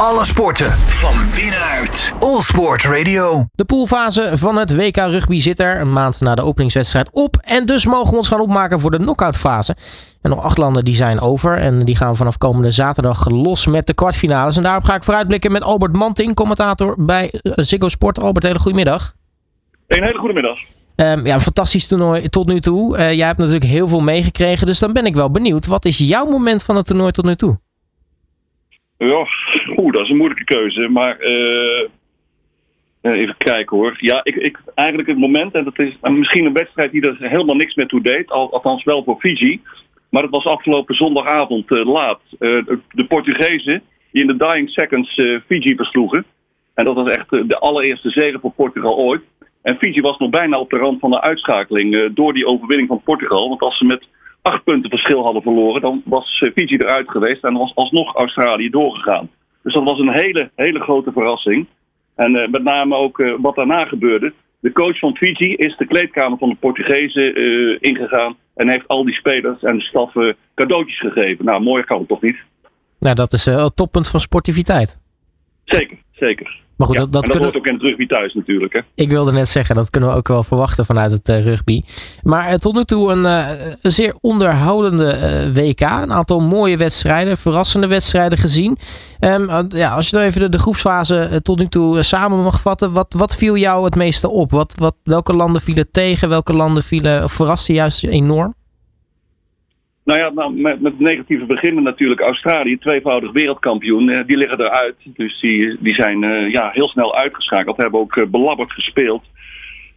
Alle sporten van binnenuit. All Sport Radio. De poolfase van het WK Rugby zit er een maand na de openingswedstrijd op. En dus mogen we ons gaan opmaken voor de knock-outfase. En nog acht landen die zijn over. En die gaan vanaf komende zaterdag los met de kwartfinales. En daarop ga ik vooruitblikken met Albert Manting, commentator bij eh, Ziggo Sport. Albert, hele goede middag. Een hele goede middag. Um, ja, een fantastisch toernooi tot nu toe. Uh, jij hebt natuurlijk heel veel meegekregen, dus dan ben ik wel benieuwd. Wat is jouw moment van het toernooi tot nu toe? Ja, oeh, dat is een moeilijke keuze. Maar uh, even kijken hoor. Ja, ik, ik, eigenlijk het moment, en dat is misschien een wedstrijd die er helemaal niks meer toe deed, al, althans wel voor Fiji. Maar het was afgelopen zondagavond laat. de Portugezen die in de dying seconds Fiji versloegen. En dat was echt de allereerste zege voor Portugal ooit. En Fiji was nog bijna op de rand van de uitschakeling door die overwinning van Portugal. Want als ze met acht punten verschil hadden verloren, dan was Fiji eruit geweest en was alsnog Australië doorgegaan. Dus dat was een hele, hele grote verrassing. En uh, met name ook uh, wat daarna gebeurde. De coach van Fiji is de kleedkamer van de Portugezen ingegaan en heeft al die spelers en de staf cadeautjes gegeven. Nou, mooi kan het toch niet? Nou, dat is het toppunt van sportiviteit. Zeker, zeker. Maar goed, ja, dat, dat, dat kunnen... ook in het rugby thuis natuurlijk. Hè? Ik wilde net zeggen, dat kunnen we ook wel verwachten vanuit het uh, rugby. Maar uh, tot nu toe een, uh, een zeer onderhoudende WK. Een aantal mooie wedstrijden, verrassende wedstrijden gezien. Um, ja, als je dan even de, de groepsfase tot nu toe samen mag vatten. Wat, wat viel jou het meeste op? Wat, wat, welke landen vielen tegen? Welke landen vielen, verrasten juist enorm? Nou ja, nou, met, met negatieve beginnen natuurlijk. Australië, tweevoudig wereldkampioen, eh, die liggen eruit. Dus die, die zijn uh, ja, heel snel uitgeschakeld. Hebben ook uh, belabberd gespeeld.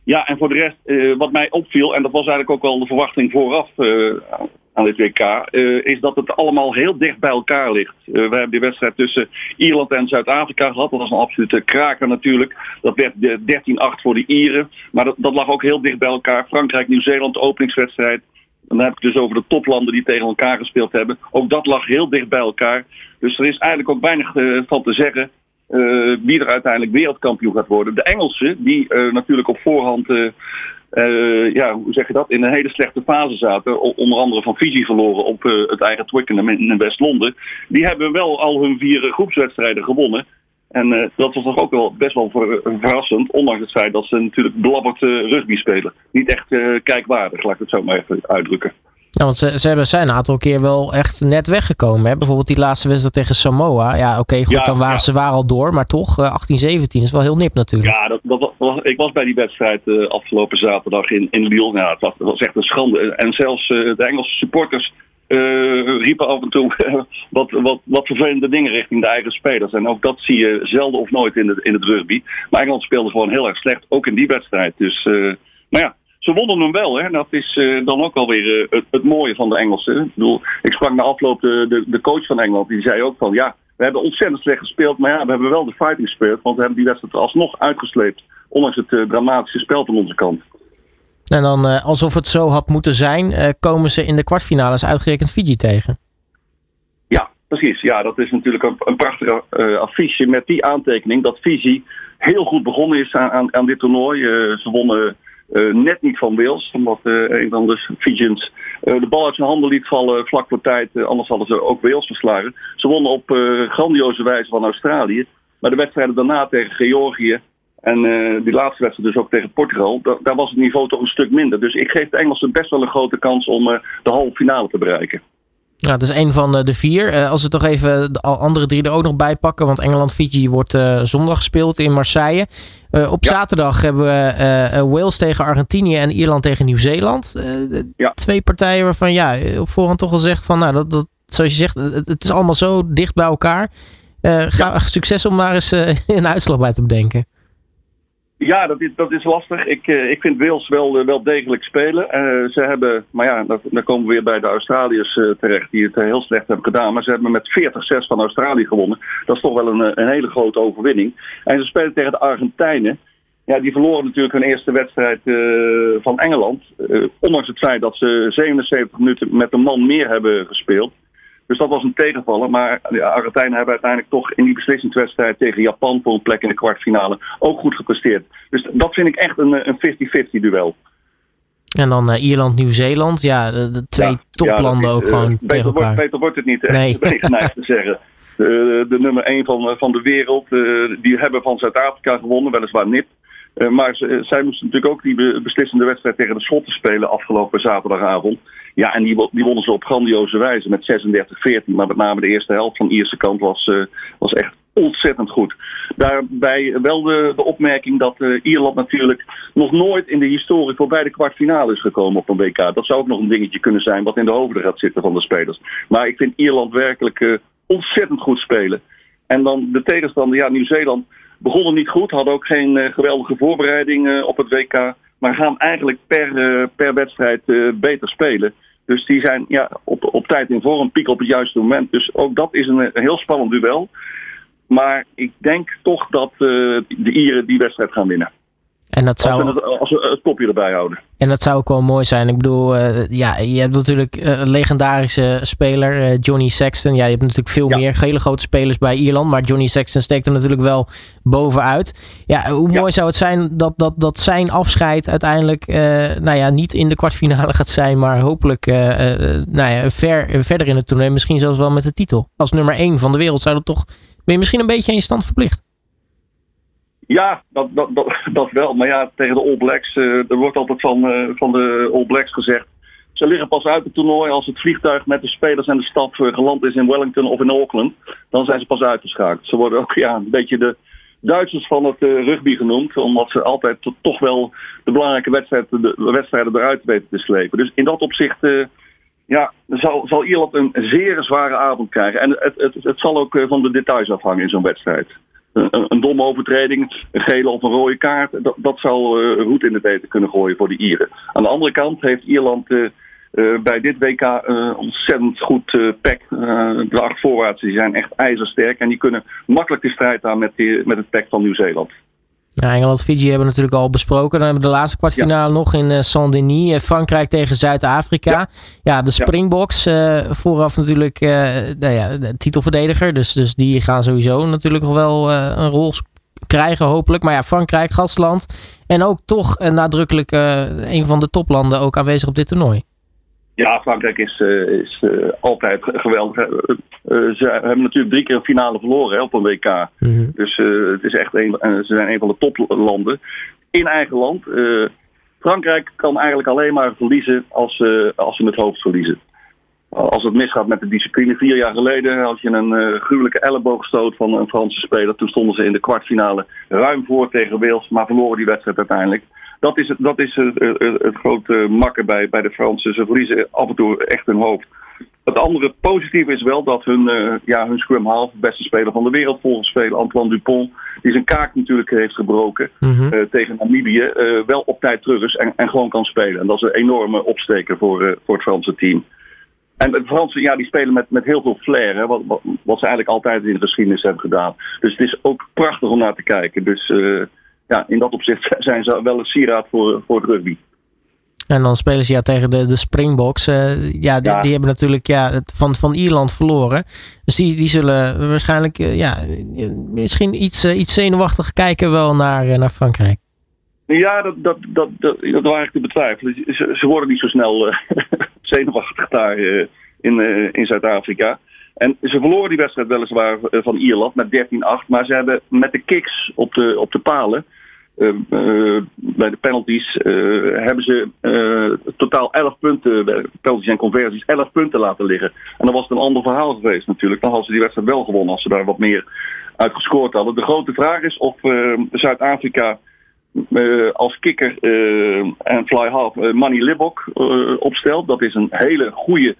Ja, en voor de rest, wat mij opviel, en dat was eigenlijk ook wel de verwachting vooraf aan dit WK, is dat het allemaal heel dicht bij elkaar ligt. we hebben die wedstrijd tussen Ierland en Zuid-Afrika gehad. Dat was een absolute kraker natuurlijk. Dat werd 13-8 voor de Ieren. Maar dat, dat lag ook heel dicht bij elkaar. Frankrijk, Nieuw-Zeeland, openingswedstrijd. Dan heb ik dus over de toplanden die tegen elkaar gespeeld hebben. Ook dat lag heel dicht bij elkaar. Dus er is eigenlijk ook weinig uh, van te zeggen uh, wie er uiteindelijk wereldkampioen gaat worden. De Engelsen, die uh, natuurlijk op voorhand, ja, hoe zeg je dat, in een hele slechte fase zaten. Onder andere van Fiji verloren op het eigen Twickenham in West-Londen. Die hebben wel al hun vier groepswedstrijden gewonnen. En uh, dat was toch ook wel best wel ver, verrassend, ondanks het feit dat ze natuurlijk belabberd uh, rugby spelen. Niet echt uh, kijkwaardig, laat ik het zo maar even uitdrukken. Ja, want ze, ze hebben, zijn een aantal keer wel echt net weggekomen. Hè? Bijvoorbeeld die laatste wedstrijd tegen Samoa. Ja, oké, okay, goed, ja, dan waren ja. ze waren al door. Maar toch, 18, 17 is wel heel nip natuurlijk. Ja, dat, dat, was, ik was bij die wedstrijd afgelopen zaterdag in, in Lille. Ja, het was, echt een schande. En zelfs de Engelse supporters uh, riepen af en toe wat, wat, wat vervelende dingen richting de eigen spelers. En ook dat zie je zelden of nooit in het, in het rugby. Maar Engeland speelde gewoon heel erg slecht, ook in die wedstrijd. Dus, uh, maar ja, ze wonnen hem wel. Hè. Dat is uh, dan ook alweer het, het mooie van de Engelsen. Ik bedoel, ik sprak na afloop de, de, de coach van Engeland. Die zei ook van, ja, we hebben ontzettend slecht gespeeld. Maar ja, we hebben wel de fighting gespeeld. Want we hebben die wedstrijd alsnog uitgesleept. Ondanks het dramatische spel van onze kant. En dan, uh, alsof het zo had moeten zijn, uh, komen ze in de kwartfinales uitgerekend Fiji tegen. Ja, precies. Ja, dat is natuurlijk een, een prachtige uh, affiche met die aantekening dat Fiji heel goed begonnen is aan, aan, aan dit toernooi. ze wonnen net niet van Wales, omdat een van de Fijians de bal uit zijn handen liet vallen vlak voor tijd. anders hadden ze ook Wales verslagen. Ze wonnen op grandioze wijze van Australië. Maar de wedstrijden daarna tegen Georgië en uh, die laatste wedstrijd dus ook tegen Portugal, da daar was het niveau toch een stuk minder. Dus ik geef de Engelsen best wel een grote kans om uh, de halve finale te bereiken. Ja, dat is een van de vier. Als we toch even de andere drie er ook nog bij pakken. Want Engeland-Fiji wordt zondag gespeeld in Marseille. op ja. zaterdag hebben we Wales tegen Argentinië en Ierland tegen Nieuw-Zeeland. Ja. Twee partijen waarvan ja, op voorhand toch al zegt van, nou, dat, dat, zoals je zegt, het, het is allemaal zo dicht bij elkaar. ga, ja. Succes om maar eens een uitslag bij te bedenken. Ja, dat is, dat is lastig. Ik, uh, ik vind Wales wel, uh, wel degelijk spelen. Uh, ze hebben, maar ja, dan komen we weer bij de Australiërs terecht, die het heel slecht hebben gedaan. Maar ze hebben met 40-6 van Australië gewonnen. Dat is toch wel een, een hele grote overwinning. En ze spelen tegen de Argentijnen. Ja, die verloren natuurlijk hun eerste wedstrijd van Engeland. ondanks het feit dat ze 77 minuten met een man meer hebben gespeeld. Dus dat was een tegenvaller. Maar de Argentijnen hebben uiteindelijk toch in die beslissingswedstrijd tegen Japan voor een plek in de kwartfinale ook goed gepresteerd. Dus dat vind ik echt een 50-50 duel. En dan uh, Ierland, Nieuw-Zeeland. Ja, de, de twee ja, toplanden ja, ook uh, gewoon beter tegen elkaar. Wordt, beter wordt het niet? Nee. ben ik geneigd te zeggen. de nummer 1 van, van de wereld. die hebben van Zuid-Afrika gewonnen, weliswaar nip. maar zij moesten natuurlijk ook die beslissende wedstrijd tegen de Schotten spelen afgelopen zaterdagavond. Ja, en die, wonnen ze op grandioze wijze met 36-14. Maar met name de eerste helft van de Ierse kant was, was echt ontzettend goed. Daarbij wel de, opmerking dat uh, Ierland natuurlijk nog nooit in de historie voorbij de kwartfinale is gekomen op een WK. Dat zou ook nog een dingetje kunnen zijn wat in de hoofden gaat zitten van de spelers. Maar ik vind Ierland werkelijk uh, ontzettend goed spelen. En dan de tegenstander, ja, Nieuw-Zeeland begonnen niet goed, hadden ook geen geweldige voorbereiding op het WK. Maar gaan eigenlijk per, per wedstrijd beter spelen. Dus die zijn ja, op, op tijd in vorm, piek op het juiste moment. Dus ook dat is een, heel spannend duel. Maar ik denk toch dat uh, de Ieren die wedstrijd gaan winnen. En dat zou... Als we, het, als we het topje erbij houden. En dat zou ook wel mooi zijn. Ik bedoel, uh, ja, je hebt natuurlijk uh, een legendarische speler, Johnny Sexton. Ja, je hebt natuurlijk veel ja. meer hele grote spelers bij Ierland. Maar Johnny Sexton steekt er natuurlijk wel bovenuit. Ja, hoe mooi zou het zijn dat, dat, dat zijn afscheid uiteindelijk nou ja, niet in de kwartfinale gaat zijn. Maar hopelijk nou ja, ver, verder in het toernooi. Misschien zelfs wel met de titel. Als nummer 1 van de wereld zou dat toch ben je misschien een beetje in je stand verplicht? Ja, dat, dat, dat, dat wel. Maar ja, tegen de All Blacks, uh, er wordt altijd van, uh, van de All Blacks gezegd. Ze liggen pas uit het toernooi als het vliegtuig met de spelers en de staf uh, geland is in Wellington of in Auckland. Dan zijn ze pas uitgeschakeld. Ze worden ook ja, een beetje de Duitsers van het rugby genoemd. Omdat ze altijd toch wel de belangrijke wedstrijden, de wedstrijden eruit weten te slepen. Dus in dat opzicht ja, zal, zal Ierland een zeer zware avond krijgen. En het, het, het zal ook eh, van de details afhangen in zo'n wedstrijd. Een, een, domme overtreding, een gele of een rode kaart, dat, dat uh, roet in de eten kunnen gooien voor de Ieren. Aan de andere kant heeft Ierland uh, uh, bij dit WK uh, ontzettend goed pack. de acht voorwaarts die zijn echt ijzersterk en die kunnen makkelijk de strijd aan met, die, met het pack van Nieuw-Zeeland. Ja, Engeland-Fiji hebben we natuurlijk al besproken. Dan hebben we de laatste kwartfinale nog in uh, Saint-Denis. Uh, Frankrijk tegen Zuid-Afrika. Ja. ja. de Springboks uh, vooraf natuurlijk nou ja, de titelverdediger. Dus, dus die gaan sowieso natuurlijk nog wel een rol krijgen hopelijk. Maar ja, Frankrijk, gastland. En ook toch nadrukkelijk een van de toplanden ook aanwezig op dit toernooi. Ja, Frankrijk is, uh, is uh, altijd geweldig. Uh, ze hebben natuurlijk drie keer een finale verloren hè, op een WK. Mm -hmm. Dus het is echt een, ze zijn een van de toplanden. In eigen land. Frankrijk kan eigenlijk alleen maar verliezen als, als ze het hoofd verliezen. Als het misgaat met de discipline. Vier jaar geleden had je een gruwelijke elleboogstoot van een Franse speler. Toen stonden ze in de kwartfinale ruim voor tegen Wales, maar verloren die wedstrijd uiteindelijk dat is, het, dat is het, het, het grote makken bij, bij de Fransen. Ze verliezen af en toe echt hun hoofd. Het andere positieve is wel dat hun, uh, ja, hun scrum half, beste speler van de wereld volgens spelen, Antoine Dupont, die zijn kaak natuurlijk heeft gebroken mm -hmm. uh, tegen Namibië, uh, wel op tijd terug is en, en, gewoon kan spelen. En dat is een enorme opsteker voor, voor het Franse team. En de Fransen, ja, die spelen met, met heel veel flair, hè, wat, wat, wat, ze eigenlijk altijd in de geschiedenis hebben gedaan. Dus het is ook prachtig om naar te kijken. Dus ja, in dat opzicht zijn ze wel een sieraad voor, voor het rugby. En dan spelen ze ja tegen de, de Springboks. Uh, ja, die, ja, die, hebben natuurlijk ja, van, van Ierland verloren. Dus die, die zullen waarschijnlijk uh, ja, misschien iets, uh, iets zenuwachtig kijken wel naar, naar Frankrijk. Ja, dat, dat, dat, dat, dat ik te betwijfelen. Ze, ze worden niet zo snel zenuwachtig daar in, in Zuid-Afrika. En ze verloren die wedstrijd weliswaar van Ierland met 13-8. Maar ze hebben met de kicks op de, op de palen bij de penalties uh, hebben ze totaal 11 punten, penalties en conversies, 11 punten laten liggen. En dan was het een ander verhaal geweest natuurlijk. Dan hadden ze die wedstrijd wel gewonnen als ze daar wat meer uit gescoord hadden. De grote vraag is of Zuid-Afrika als kikker en fly half Manny Libok opstelt. Dat is een hele goede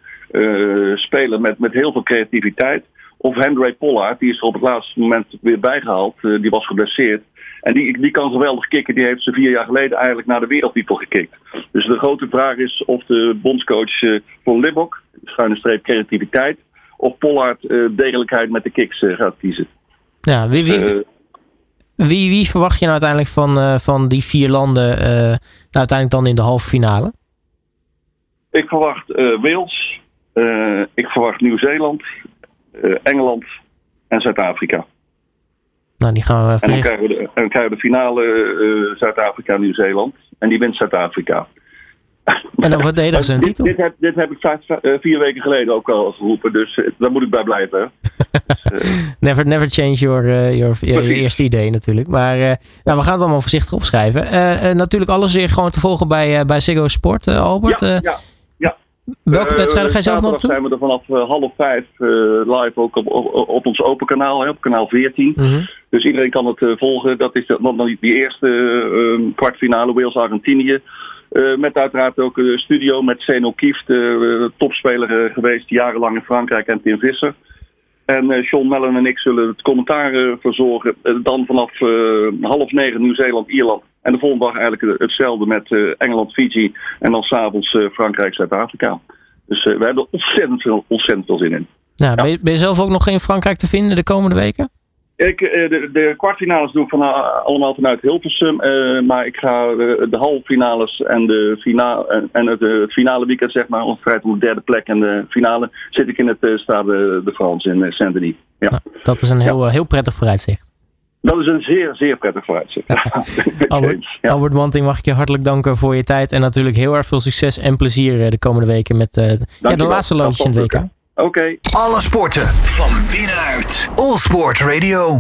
speler met, met heel veel creativiteit. Of Hendray Pollard, die is er op het laatste moment weer bijgehaald. die was geblesseerd. En die, die kan geweldig kicken. Die heeft ze vier jaar geleden eigenlijk naar de wereldtitel gekikt. Dus de grote vraag is of de bondscoach uh, voor Libbok, schuine streep creativiteit, of Pollard uh, degelijkheid met de kicks uh, gaat kiezen. Ja, wie, wie, wie, wie, verwacht je nou uiteindelijk van, van die vier landen nou uiteindelijk dan in de halve finale? Ik verwacht Wales, ik verwacht Nieuw-Zeeland, Engeland en Zuid-Afrika. Nou, die gaan we en dan krijgen we de, dan krijgen we de finale uh, Zuid-Afrika-Nieuw-Zeeland. En die wint Zuid-Afrika. En dan verdedigen ze een dit, titel. dit, heb, dit heb ik vijf, eh, vier weken geleden ook al geroepen, dus eh, daar moet ik bij blijven. Dus, eh, Never, never change your, eh, your, je eerste idee natuurlijk. Maar eh, nou, we gaan het allemaal voorzichtig opschrijven. Eh, eh, natuurlijk alles weer gewoon te volgen bij, eh, bij Ziggo Sport, eh, Albert. ja, Eh, ja. Welke Eh, wedstrijden ga je zelf nog toe? zijn we er vanaf eh, half vijf eh, live ook op, op, op ons open kanaal, hè, op kanaal 14. Mhm. Dus iedereen kan het volgen. Dat is de, die, eerste eh, kwartfinale Wales-Argentinië. Met uiteraard ook de studio met Zeno Kieft, de topspeler geweest, jarenlang in Frankrijk en Tim Visser. En Sean Mellon en ik zullen het commentaar verzorgen. Dan vanaf half negen Nieuw-Zeeland-Ierland. En de volgende dag eigenlijk hetzelfde met eh, Engeland-Fiji. En dan s'avonds eh Frankrijk-Zuid-Afrika. Dus eh, we hebben er ontzettend veel, ontzettend veel zin in. Nou, ben, je, ben je zelf ook nog in Frankrijk te vinden de komende weken? Ik, de, de kwartfinales doe ik van, allemaal vanuit Hilversum. maar ik ga de halve finales en, de fina en, en het finale weekend, zeg maar, strijd om de derde plek en de finale, zit ik in het Stade de France in Saint-Denis. Ja. Nou, dat is een heel, heel prettig vooruitzicht. Dat is een zeer, zeer prettig vooruitzicht. Albert, Ja. Albert Manting, mag ik je hartelijk danken voor je tijd. En natuurlijk heel erg veel succes en plezier eh, de komende weken met eh, ja, de laatste loodjes in het WK. Oké. Alle sporten van binnenuit. All Sport Radio.